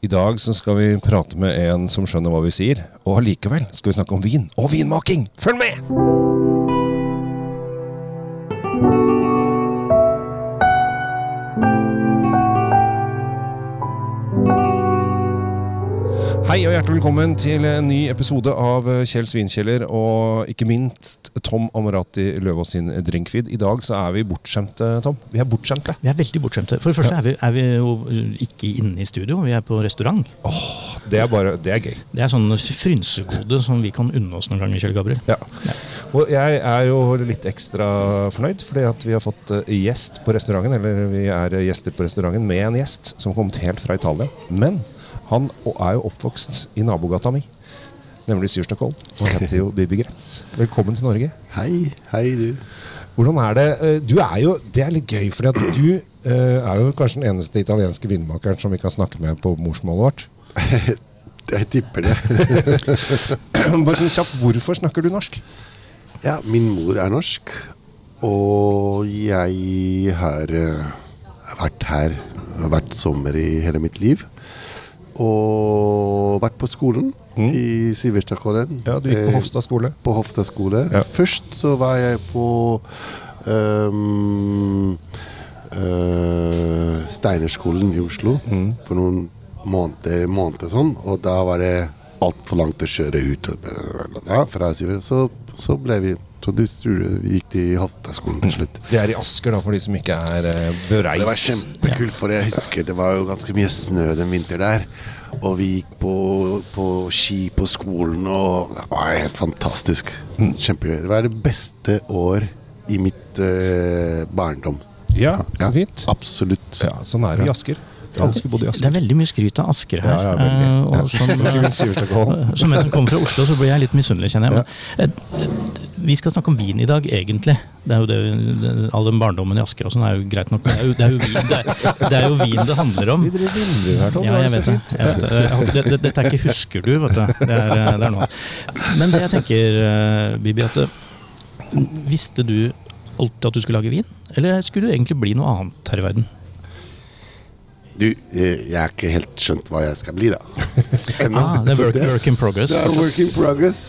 I dag så skal vi prate med en som skjønner hva vi sier. Og allikevel skal vi snakke om vin og vinmaking. Følg med! Hei og hjertelig velkommen til en ny episode av Kjell Svinkjeller og ikke minst Tom Amorati Løvaas sin Drinkfeed. I dag så er vi bortskjemte, Tom. Vi er bortskjemte. Vi er veldig bortskjemte. For det første er, vi, er vi jo ikke inne i studio, vi er på restaurant. Åh, det er bare, det er gøy. Det er sånn frynsegode som vi kan unne oss noen ganger, Kjell Gabriel. Ja. Og jeg er jo litt ekstra fornøyd, fordi at vi har fått eh, gjest på restauranten. Eller vi er gjester på restauranten med en gjest som har kommet helt fra Italia. Men han er jo oppvokst i nabogata mi, nemlig Syrstadkollen. Og heter jo Bibi Gretz. Velkommen til Norge. Hei, hei du. Hvordan er det Eh, Du er jo, Det er litt gøy, for du eh, er jo kanskje den eneste italienske vinmakeren som vi kan snakke med på morsmålet vårt. Jeg tipper det. Bare så kjapt, Hvorfor snakker du norsk? Ja, min mor er norsk, og jeg har eh, vært her hvert sommer i hele mitt liv. Og vært på skolen i Siverstadkollen. Ja, Du gikk på Hofstad skole. På Hofstad skole. Ja. Først så var jeg på um, uh, Steinerskolen i Oslo for noen måneder, måneder sånn, og da var det altfor langt å kjøre ut. Ja, fra Sivert. Så, så ble vi Så de vi gikk til Hofstadskolen til slutt. Det er i Asker, da, for de som ikke er eh, bereist. Det var kjempekult, for jeg husker det var jo ganske mye snø den vinteren der. Og vi gikk på, på ski på skolen, og det var helt fantastisk. Kjempegøy. Det var det beste år i mitt eh, barndom. Ja, så fint. Absolutt. Ja, Sånn er det i Asker. I Det er veldig mye skryt av Asker her. Ja, ja, Ja. som, som en som kommer fra Oslo, så blir jeg litt misunnelig, kjenner jeg. Men, eh, vi skal snakke om vin i dag, egentlig. Det er jo det, All den barndommen i Asker og sånn er jo greit nok. men Det er jo, det er jo, vin, det er, det er jo vin det handler om. Vi driver vindrue her, Tom. Ja, jeg vet det. Jeg vet det. Jeg det, det. Dette er ikke 'husker du', vet du. Det er, eh, det er noe. Men det jeg tenker, eh, Bibi, at eh, visste du alltid at du skulle lage vin? Eller skulle du egentlig bli noe annet her i verden? Du, jeg har ikke helt skjønt hva jeg skal bli, da. Ah, det er work, work in progress. Det er work in progress.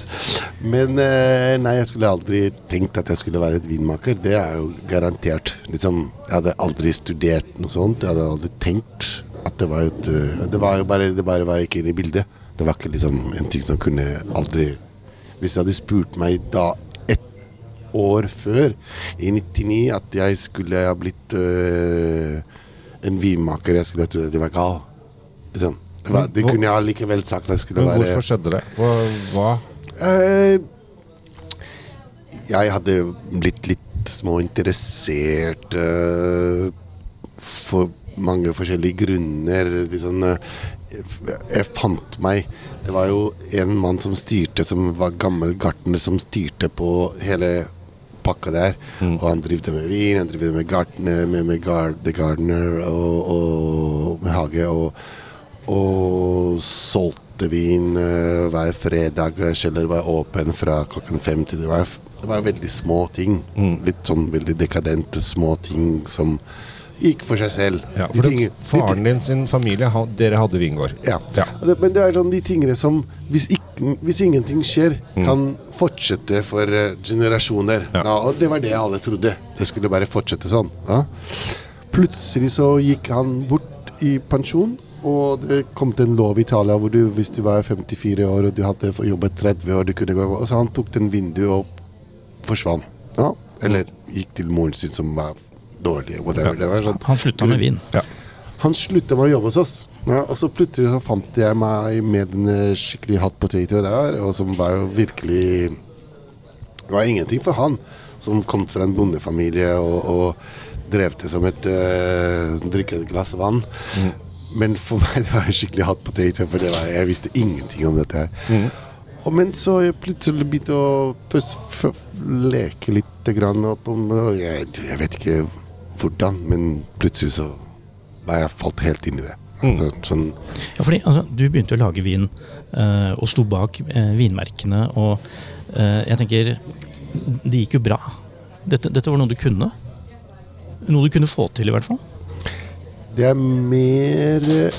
Men eh, nei, jeg skulle aldri tenkt at jeg skulle være et vinmaker. Det er jo garantert. Liksom, jeg hadde aldri studert noe sånt. Jeg hadde aldri tenkt at det var et eh, Det var jo bare, det bare var ikke inne i bildet. Det var ikke liksom en ting som kunne aldri Hvis jeg hadde spurt meg da ett år før, i 99, at jeg skulle ha blitt eh, en vinmaker, jeg skulle ha trodd at jeg var gal. Liksom. Det, det kunne jeg likevel sagt det skulle Men være hvorfor skjedde det? Hva, hva? Eh, jeg hadde blitt litt småinteressert uh, for mange forskjellige grunner. Sånn, eh, jeg, fant meg Det var jo en mann som styrte, som var gammel gartner, som styrte på hele pakka der. Og han drev med vin, han drev med gartner, med, med Gardener og, og med hage. og og solgte vin eh, hver fredag. Kjeller var åpen fra klokken fem til det var, det var veldig små ting. Litt sånn veldig dekadente små ting som gikk for seg selv. Ja, De for tingene- det, Faren din sin familie, dere hadde vingård. ja. Ja. Men det er sånn de tingene som Hvis, ikke, hvis ingenting skjer, kan fortsette for uh, generasjoner. Ja. Ja, og det var det alle trodde. Det skulle bare fortsette sånn. Ja. Plutselig så gikk han bort i pensjon, og det kom til en lov i Italia hvor du, hvis du var 54 år og du hadde jobbet 30 år, du kunne gå Og så han tok den vinduet og forsvant. Ja. Eller gikk til moren sin som var dårlig. Whatever. Det var sånn Han slutta med vin. Ja. han slutta med å jobbe hos oss. Ja, og så plutselig så fant jeg meg med en eh, skikkelig hot potato der, og som var jo virkelig Det var ingenting for han, som kom fra en bondefamilie og, og drev det som et uh, Drikke et glass vann. Men for meg det var det skikkelig hot potato, for det var, jeg visste ingenting om dette her. Og men så jeg plutselig begynte å f leke litt grann og jeg, jeg vet ikke hvordan, men plutselig så var jeg falt helt inn i det. Så, sånn, Ja, fordi altså, Du begynte å lage vin eh, og sto bak eh, vinmerkene. Og eh, jeg tenker Det gikk jo bra. Dette, dette var noe du kunne. Noe du kunne få til, i hvert fall. Det er mer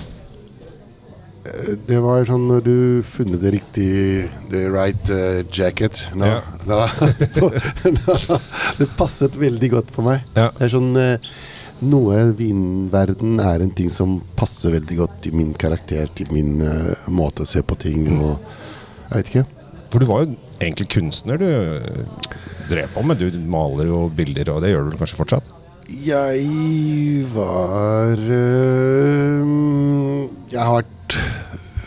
Eh, Det var sånn når du funnet det riktig The right uh, jacket No. Ja. da, Det passet veldig godt på meg. Ja. Det er sånn eh, Noe vinverden er en ting som passer veldig godt til min karakter, til min uh, måte å se på ting og Jeg vet ikke. For du var jo egentlig kunstner du drev på med. Du maler jo bilder, og det gjør du kanskje fortsatt? Jeg var øh, Jeg har vært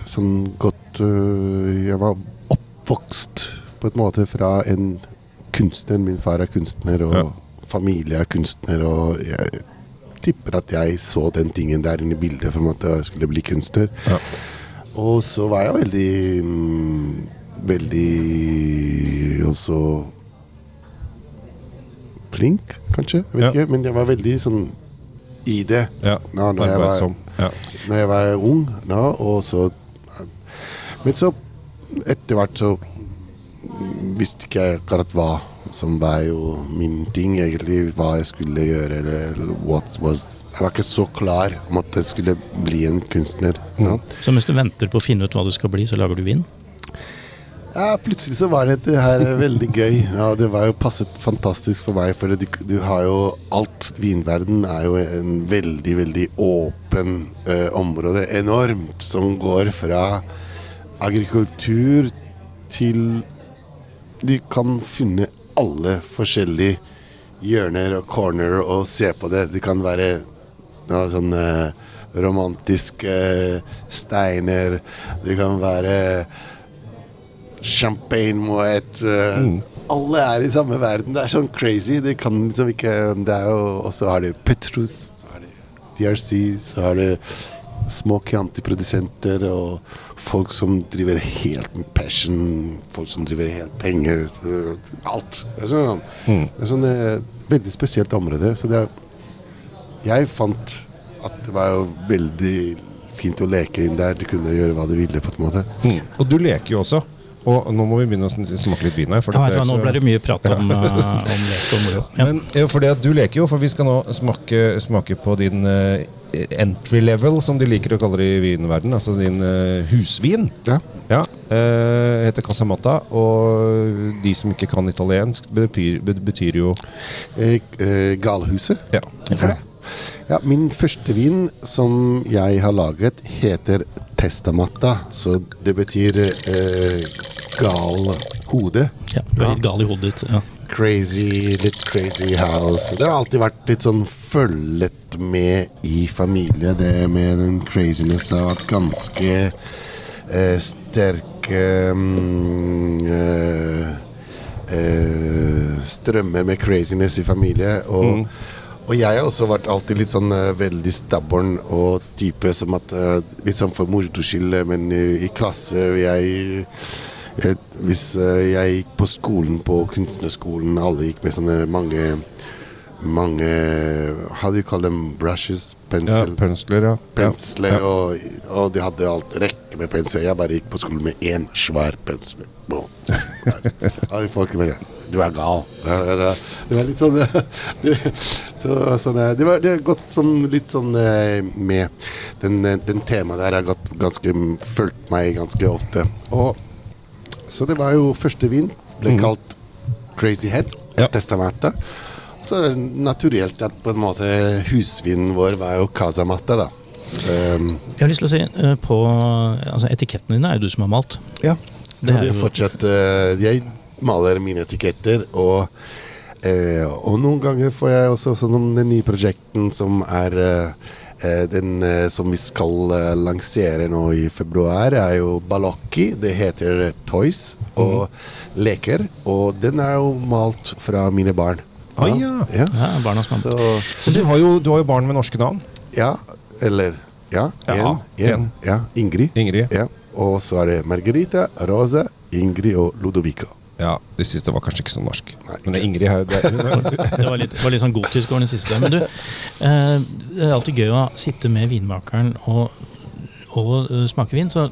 sånn godt øh, Jeg var oppvokst på en måte fra en kunstner. Min far er kunstner, og Ja. familie er kunstner. Og jeg tipper at jeg så den tingen der inne i bildet for at jeg skulle bli kunstner. Ja. Og så var jeg veldig mm, Veldig også flink, kanskje. Jeg vet Ja. ikke, men jeg var veldig sånn i det. Ja, Ja, når jeg var- Ja. Når jeg var ung, da, og så Men så, etter hvert så visste ikke jeg akkurat hva som var jo min ting, egentlig. Hva jeg skulle gjøre, eller, eller what was Jeg var ikke så klar om at jeg skulle bli en kunstner. Mm. Så mens du venter på å finne ut hva du skal bli, så lager du vin? Ja, plutselig så var dette her veldig gøy. Ja, det var jo passet fantastisk for meg, for du, du har jo alt Vinverden er jo en veldig, veldig åpen eh, område. Enormt. Som går fra agrikultur til Du kan finne alle forskjellige hjørner og corner og se på det. Det kan være ja, sånn eh, romantiske steiner. Det kan være champagne moet. eh, Alle er i samme verden. Det er sånn crazy. Det kan liksom ikke Det er jo Og så har du Petrus, så har du DRC, så har du små Chianti-produsenter og folk som driver helt med passion, folk som driver helt penger. Alt. Det er sånn, det er sånn eh, veldig spesielt område. Så det er Jeg fant at det var jo veldig fint å leke inn der. Du kunne gjøre hva du ville, på en måte. Mm. Og du leker jo også. Og nå må vi begynne å smake litt vin her. For Ja, nå ble det mye prat om, ja. om lek og moro. Ja. Men for det at du leker jo, for vi skal nå smake, smake på din uh, entry level, som de liker å kalle det i vinverden. Altså din uh, husvin. Ja. Ja, uh, heter Casamata. og de som ikke kan italiensk, betyr, betyr jo Eh, eh, Galhuset. Ja. Hvorfor det? Ja, min første vin som jeg har laget, heter Testamatta. Så det betyr eh, gal hode. Ja, du er litt gal i hodet ditt. Ja. Crazy, litt crazy house. Det har alltid vært litt sånn følget med i familie, det med den craziness av at ganske eh, sterke mm, eh, eh, strømmer med craziness i familie. Og, og jeg har også vært alltid litt sånn eh, veldig stubborn og type som at eh, Litt sånn for moro skyld, men i, i klasse jeg jeg, hvis eh, jeg gikk på skolen, på kunstnerskolen, alle gikk med sånne mange mange How do you call them? Brushes? ja, pensler, ja. pensler, Ja. og, og de hadde alt rekke med pensler. Jeg bare gikk på skolen med én svær pensel. Folk bare, Du er gal. Det var litt sånn så, sånn, eh, det, var, det har gått sånn, litt sånn eh, med Den, den temaet der har gått ganske fulgt meg ganske ofte. Og, så det var jo første vin. Ble kalt Crazy Head. Ja. Testamentet. Så er det naturelt at på en måte husvinen vår var jo Casamatte, da. Um, Jeg har lyst til å si uh, på altså, Etikettene dine er jo du som har malt. ja. Det Det er jo- fortsatt eh, Jeg maler mine etiketter, og, eh, og noen ganger får jeg også sånn om den nye prosjekten som er den eh, som vi skal eh, lansere nå i februar, er jo Balocchi. Det heter Toys og leker. Og den er jo malt fra mine barn. Ah, ja. ja. Ja, barna som. Så du har, jo, du har jo barn med norske navn. Ja, eller Ja, Ja, en, en, ja Ingrid. Ingrid. Ja. Og så er det Margarita, Rosa, Ingrid og Ludovica. Ja, Det siste var kanskje ikke så norsk. Nei. Men det er Ingrid her det, Det var litt, var litt sånn gotisk over den siste. Men du, eh, det er alltid gøy å sitte med vinmakeren og, og eh, smake vin. Så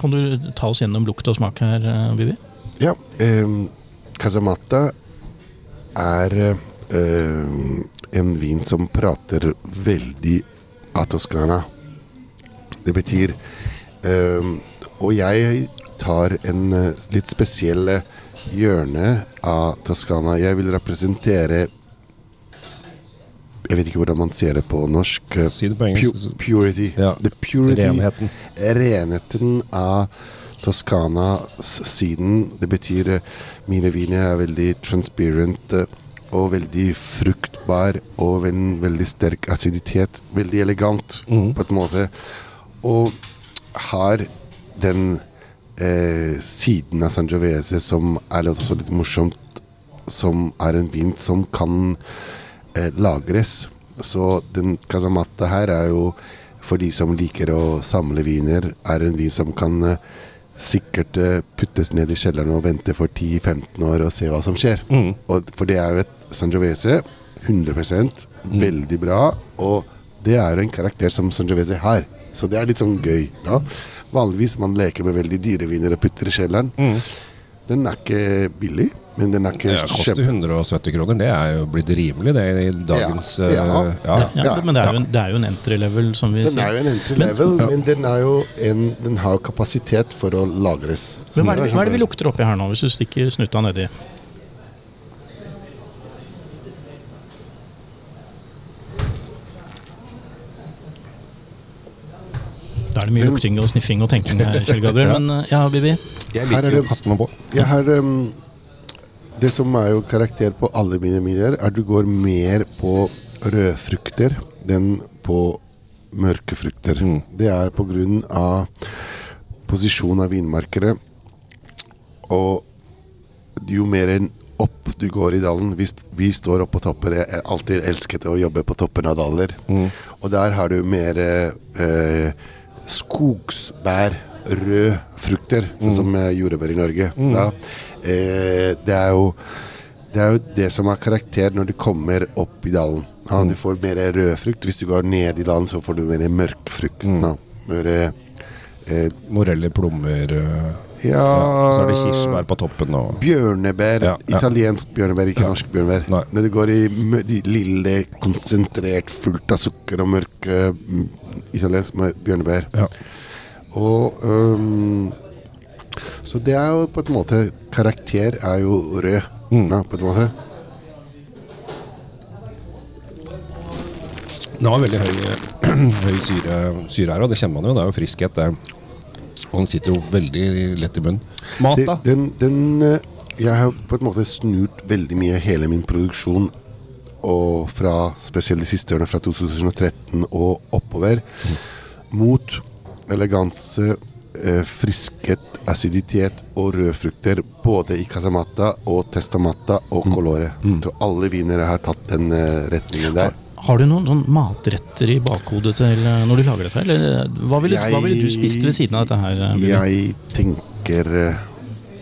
kan du ta oss gjennom lukt og smak her, eh, Bibi? Ja, um, Casamata er ehm, en vin som prater veldig av Toskana. Det betyr Ehm, og jeg tar en eh, litt spesiell eh, hjørne av Toskana. Jeg vil representere Jeg vet ikke hvordan man ser det på norsk. eh, Si det på engelsk. pu- purity. Ja, The purity. renheten. Renheten av Toskana-siden. Det betyr eh, mine viner er veldig transparent eh, og veldig fruktbar og en veldig sterk aciditet. Veldig elegant mm. på en måte. Og har den eh, siden av Sangiovese som er også litt morsomt, som er en vin som kan eh, lagres. Så den Casamatta her er jo for de som liker å samle viner, er en vin som kan eh, sikkert eh, puttes ned i kjelleren og vente for 10-15 år og se hva som skjer. Og, for det er jo et Sangiovese 100% veldig bra, og det er jo en karakter som Sangiovese har. Så det er litt sånn gøy. Ja. Vanligvis man leker med veldig dyre viner og putter i kjelleren. Den er ikke billig, men den er ikke kjempe... Det koster 170 kroner. Det er jo blitt rimelig, det i dagens Ja, ja. eh, ja. Ja, Ja, men det er, jo en, det er jo en entry level, som vi Den sier. er jo en entry level, men den, er jo en, den har jo kapasitet for å lagres. Men hva er, det, hva er det vi lukter oppi her nå, hvis du stikker snuta nedi? Er det mye lukting og sniffing og tenking her, Kjell Gabriel. Men eh, ja, Bibi? Jeg Her er liker å det- kaste meg på. Jeg har um, Det som er jo karakter på alle mine miljøer, er at du går mer på rødfrukter enn på mørke frukter. Det er på grunn av posisjon av vinmarkere. Og jo mer enn opp du går i dalen Vi, vi står oppe på topper. Jeg har alltid elsket å jobbe på toppen av daler. Og der har du mer eh, skogsbær, rød frukter, sånn som eh, jordbær i Norge. Da, eh, det er jo det er jo det som har karakter når du kommer opp i dalen. Ja, Du får mer rød frukt. Hvis du går ned i dalen, så får du mer mørk frukt. da. Mer, eh, Moreller, plommer eh, ja, Så er det kirsebær på toppen og Bjørnebær. Ja, ja. Italiensk bjørnebær, ikke norsk bjørnebær. Nei. Når det går i de lille, konsentrert, fullt av sukker og mørke mm, italiensk med bjørnebær. Ja. Og um, Så det er jo på en måte Karakter er jo rød, Mm. ja, på en måte. Den har veldig høy, høy syre, syre her, og det kjenner man jo. Det er jo friskhet. Det. Og den sitter jo veldig lett i munnen. Mat, da? den, den eh, Jeg har på en måte snurt veldig mye hele min produksjon og fra spesielt de siste årene, fra 2013 og oppover, mot eleganse, eh, friskhet, aciditet og rødfrukter. Både i Casamata og Testamata og Colore. Så alle vinere har tatt den eh, retningen der. Har du noen, noen matretter i bakhodet til eh, når du lager dette? Eller hva ville, hva ville du spist ved siden av dette her? eh, Jeg tenker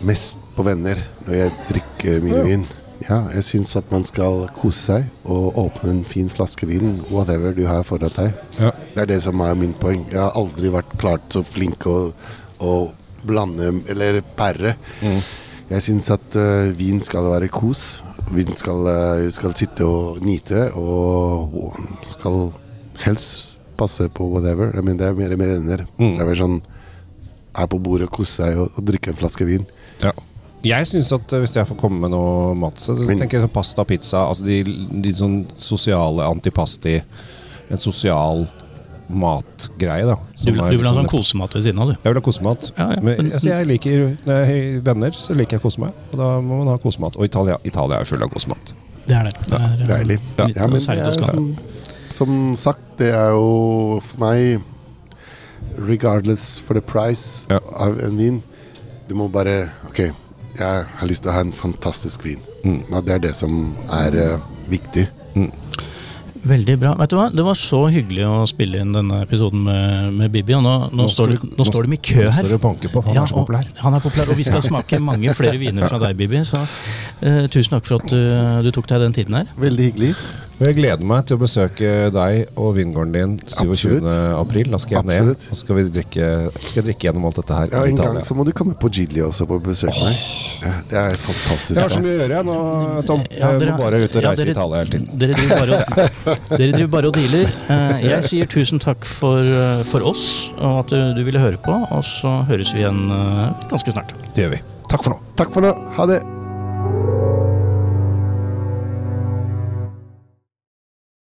mest på venner når jeg drikker min Ja. vin. Ja, jeg syns at man skal kose seg og åpne en fin flaske vin, whatever du har foran deg. Ja. Det er det som er min poeng. Jeg har aldri vært klart så flink å, å blande eller pære. Jeg syns at uh, vin skal være kos. Vin skal, uh, skal sitte og nyte, og, og skal helst passe på whatever. Jeg mener, det er mer med venner. Det er mer sånn er på bordet og kose seg og, og drikke en flaske vin. Ja. Jeg synes at eh, Hvis jeg får komme med noe mat, så tenker jeg sånn pasta, pizza altså de, de sånn sosiale antipasti. En sosial matgreie, da. Du vil, du vil ha sånn- sånn kosemat ved siden av, du? Jeg vil ha kosemat. Ja, ja. Men, altså, jeg liker Når jeg har venner, så liker jeg å kose meg. Og da må man ha kosemat. Og Italia, Italia er full av kosemat. Det er det. det er, eh, Deilig. Ja. Ja, men er som, som sagt, det er jo for meg Regardless for the price Ja. av en vin. Du må bare Ok, jeg har lyst til å ha en fantastisk vin. Mm. Ja, det er det som er uh, viktig. Veldig bra. Vet du hva? Det var så hyggelig å spille inn denne episoden med, med Bibi. Og nå, nå, Nå står, du, nå nå- står de i kø nå her. står det og banker på, han han er så og. Han er populær, Og vi skal smake mange flere viner fra deg, Bibi. Så eh, tusen takk for at du, du tok deg den tiden her. Veldig hyggelig. Jeg gleder meg til å besøke deg og vingården din 27. April. Da skal jeg ned, Absolutt. og skal, vi drikke, skal jeg drikke gjennom alt dette her Ja, i En gang så må du komme på Gilly også på besøk Oh. Ja, det er fantastisk. Jeg har så mye å gjøre jeg nå, Tom. Ja, Jeg må bare ut og ja, reise i dere- Italia hele tiden. Dere driver bare og, dere driver bare og dealer. Eh, Jeg sier tusen takk for, eh, for oss, og at du, du ville høre på. Og så høres vi igjen eh, ganske snart. Det gjør vi. Takk for nå. Takk for nå. Ha det.